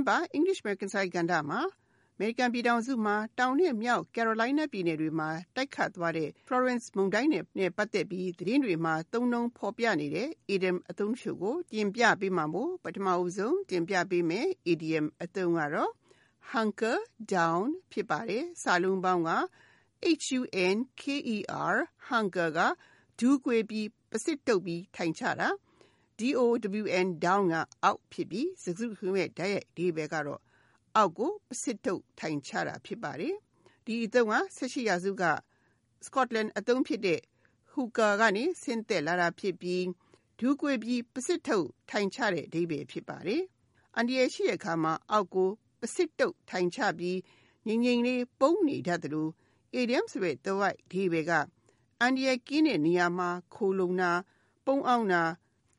တင်းပတ် English American စာကဏ္ဍမှာ အမေရိကန်ပြည်ထောင်စုမှာ တောင်နဲ့မြောက် Carolina ပြည်နယ်တွေမှာ တိုက်ခတ်သွားတဲ့ Florence မုန်တိုင်းနဲ့ပတ်သက်ပြီး သတင်းတွေမှာ သုံးနှုန်းဖော်ပြနေတဲ့ idiom အသုံးတချို့ကို တင်ပြပေးမှာမို့ ပထမအဆုံးတင်ပြပေးမယ် idiom အသုံးကတော့ hunker down ဖြစ်ပါတယ်စာလုံးပေါင်းက H U N K E R hunker ကဒူးကွေးပြီးပစစ်တုပ်ပြီးထိုင်ချတာ D O W N down ကအောက်ဖြစ်ပြီးစကားစုတခုရဲ့ဓာတ်ရိုက်အဓိပ္ပာယ်ကတော့အောက်ကိုပစစ်တုပ်ထိုင်ချတာဖြစ်ပါတယ်ဒီအသုံးက18ရာစုက Scotland အသုံးဖြစ်တဲ့ hookah ကနေဆင်းသက်လာတာဖြစ်ပြီးဒူးကွေးပြီးပစစ်ထုတ်ထိုင်ချတဲ့အဓိပ္ပာယ်ဖြစ်ပါတယ်အန္တရာယ်ရှိတဲ့အခါမှာအောက်ကိုပစစ်တုပ်ထိုင်ချပြီးငြိမ်ငြိမ်လေးပုံနေတတ်တယ်လို့ idiom ဆိုတဲ့ the right ဒီဘယ်ကအန္တရာယ်ကင်းတဲ့နေရာမှာခိုလုံတာပုံအောင်တာ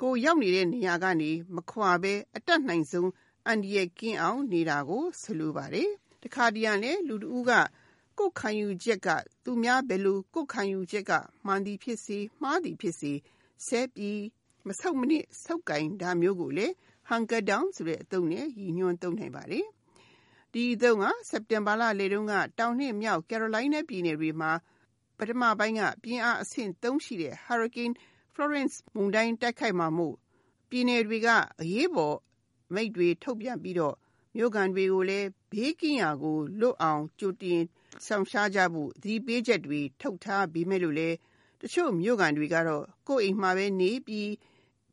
ကိုရောက်နေတဲ့နေရာကနေ မခွာပဲအတက်နိုင်ဆုံး အန္တရာယ်ကင်းအောင်နေတာကို ဆိုလိုပါတယ် တခါတည်းရလဲ လူတဦးက ကိုယ်ခံယူချက်က သူများဘယ်လို ကိုယ်ခံယူချက်က မှန်သည်ဖြစ်စေ မှားသည်ဖြစ်စေဆဲပြီး မဆုတ်မနစ် ဆုတ်ကင်ဒါမျိုးကိုလေ hunker down ဆိုတဲ့အသုံးနဲ့ ရည်ညွှန်းသုံးနိုင်ပါတယ် ဒီအသုံးက စက်တင်ဘာလလေတုန်းက တောင်နှင့်မြောက် Carolina ပြည်နယ်တွေမှာ ပထမပိုင်းက ပြင်းအားအဆင့်3ရှိတဲ့ Hurricane Florence မုန်တိုင်းတိုက်ခိုက်မှာမို့ ပြည်နယ်တွေက အရေးပေါ်မိတ်တွေ ထုတ်ပြန်ပြီးတော့ မြို့ကန်တွေကိုလည်း ဘေးကင်းရာကို လွတ်အောင် ကြိုတင်ဆောင်ရှားကြဖို့ သတိပေးချက်တွေ ထုတ်ထားပြီးမဲ့လို့လေတချို့မြို့ကန်တွေကတော့ ကိုယ့်အိမ်မှာပဲနေပြီး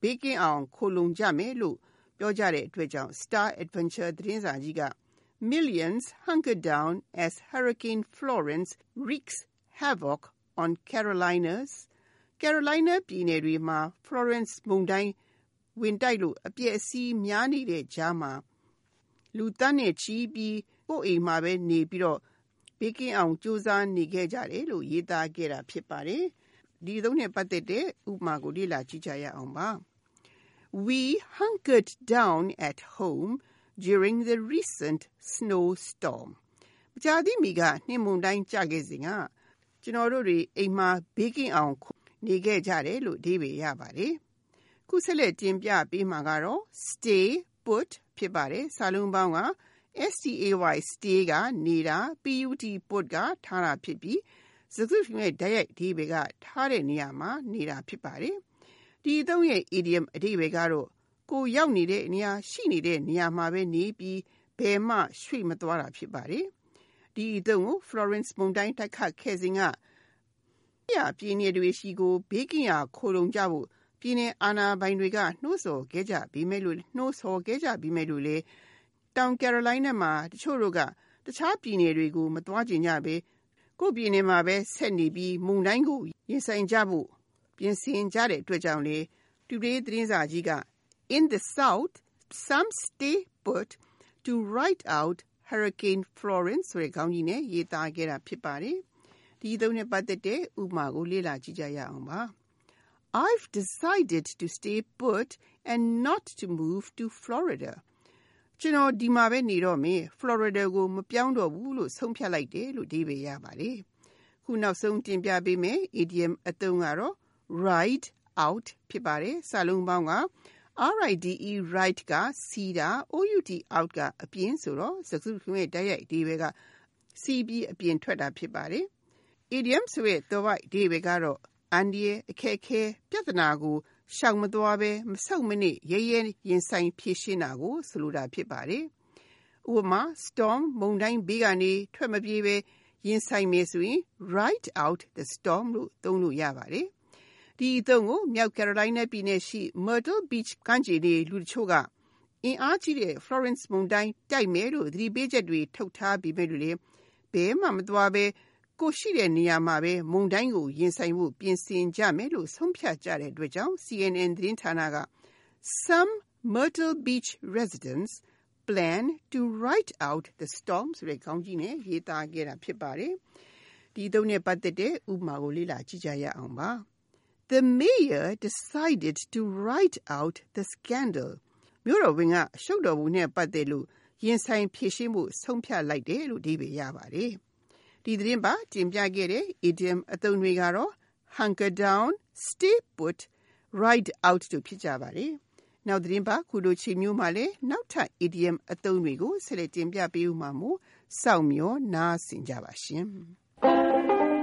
ဘေးကင်းအောင် ခိုလုံကြမယ်လို့ ပြောကြတဲ့အတွက်ကြောင့် Star Adventure သတင်းစာကြီးက Millions hunker down as Hurricane Florence wreaks havoc on Carolinas Carolina ပြည်နယ်တွေမှာ Florence မုန်တိုင်းဝင်တိုက်လို့ အပျက်အစီးများနေတဲ့ကြားမှာ လူသန်းနဲ့ချီပြီး ကိုယ့်အိမ်မှာပဲနေပြီးတော့ ဘေးကင်းအောင် ကြိုးစားနေခဲ့ကြတယ်လို့ ရေးသားခဲ့တာဖြစ်ပါတယ်။ဒီသုံးနဲ့ပတ်သက်တဲ့ ဥပမာကို လေ့လာကြည့်ကြရအောင်ပါ။ We hunkered down at home during the recent snowstorm. မကြာသေးမီက နှင်းမုန်တိုင်းကျခဲ့စဉ်က ကျွန်တော်တို့တွေ အိမ်မှာ ဘေးကင်းအောင် နေခဲ့ကြတယ်လို့အဓိပ္ပာယ်ရပါတယ်။ခုဆက်လက်တင်ပြပေးမှာကတော့ stay put ဖြစ်ပါတယ်။စာလုံးပေါင်းက stay stay ကနေတာ put put ကထားတာဖြစ်ပြီးစကားစုရဲ့ဓာတ်ရိုက်အဓိပ္ပာယ်ကထားတဲ့နေရာမှာနေတာဖြစ်ပါတယ်။ဒီအသုံးရဲ့ idiom အဓိပ္ပာယ်ကတော့ကိုရောက်နေတဲ့နေရာရှိနေတဲ့နေရာမှာပဲနေပြီးဘယ်မှရွှေ့မသွားတာဖြစ်ပါတယ်။ဒီအသုံးကို Florence မုန်တိုင်းတိုက်ခတ်ခဲ့စဉ်က ရပြည်နယ်တွေရှိကို ဘေးကင်းရာ ခိုလုံကြဖို့ ပြည်နယ်အာဏာပိုင်တွေက နှိုးဆော်ခဲ့ကြပြီးမဲ့လို့နှိုးဆော်ခဲ့ကြပြီးမဲ့လို့လေတောင်ကယ်ရိုလိုင်းနားမှာ တချို့တို့က တခြားပြည်နယ်တွေကို မသွားကျင်ကြပဲကိုယ့်ပြည်နယ်မှာပဲ ဆက်နေပြီး မုန်တိုင်းကို ရင်ဆိုင်ကြဖို့ ပြင်ဆင်ကြတဲ့အတွက်ကြောင့်လေတူဒေးသတင်းစာကြီးက In the south some stay put to ride out Hurricane Florence ဆိုတဲ့ခေါင်းကြီးနဲ့ ရေးသားခဲ့တာ ဖြစ်ပါတယ် ဒီသုံးနဲ့ပတ်သက်တဲ့ဥပမာကိုလေ့လာကြည့်ကြရအောင်ပါ I've decided to stay put and not to move to Florida ကျွန်တော်ဒီမှာပဲနေတော့မယ် Florida ကိုမပြောင်းတော့ဘူးလို့ဆုံးဖြတ်လိုက်တယ်လို့ဒီပဲရပါတယ်ခုနောက်ဆုံးတင်ပြပေးမယ် idiom အသုံးကတော့ ride out ဖြစ်ပါတယ်စာလုံးပေါင်းက RIDE right ကစီးတာ OUT out ကအပြင်ဆိုတော့စကားစုရဲ့တိုက်ရိုက်ဒီဘက်ကစီးပြီးအပြင်ထွက်တာဖြစ်ပါတယ် idiom ဆိုတဲ့သွဝိုက်ဒီဘကတော့အန်ဒီရဲ့အခက်အခဲပြဿနာကိုရှောင်မသွားပဲမဆုတ်မနစ်ရဲရဲရင်ဆိုင်ဖြေရှင်းတာကိုဆိုလိုတာဖြစ်ပါတယ်။ဥပမာ storm မုန်တိုင်းဘေးကနေထွက်မပြေးပဲရင်ဆိုင်မယ်ဆိုရင် ride out the storm လို့သုံးလို့ရပါတယ်။ဒီအသုံးကိုမြောက် Carolina ပြည်နယ်ရှိ Myrtle Beach ကမ်းခြေနေလူတချို့ကအင်အားကြီးတဲ့ Florence မုန်တိုင်းတိုက်မယ်လို့သတိပေးချက်တွေထုတ်ထားပြီးမဲ့လို့လေဘဲမှမသွားပဲ ကိုရှိတဲ့နေရာမှာပဲမုန်တိုင်းကိုရင်ဆိုင်ဖို့ပြင်ဆင်ကြမယ်လို့ဆုံးဖြတ်ကြတဲ့အတွက်ကြောင့် CNN သတင်းဌာနက Some Myrtle Beach residents plan to ride out the storm ဆိုတဲ့ခေါင်းကြီးနဲ့ရေးသားခဲ့တာဖြစ်ပါတယ်။ဒီသုံးနဲ့ပတ်သက်တဲ့ဥပမာကိုလေ့လာကြည့်ကြရအောင်ပါ။ The mayor decided to ride out the scandal. မြို့တော်ဝင်ကအရှုပ်တော်ပုံနဲ့ပတ်သက်လို့ရင်ဆိုင်ဖြေရှင်းဖို့ဆုံးဖြတ်လိုက်တယ်လို့ဒီပဲရပါတယ်။ ဒီသတင်းပါတင်ပြခဲ့တဲ့ idiom အသုံးတွေကတော့ hunker down, stay put, ride out တို့ဖြစ်ကြပါတယ်။နောက်သတင်းပတ်ခုလိုချိန်မျိုးမှာလည်းနောက်ထပ် idiom အသုံးတွေကိုဆက်လက်တင်ပြပေးဦးမှာမို့စောင့်မျှော်နားဆင်ကြပါရှင်။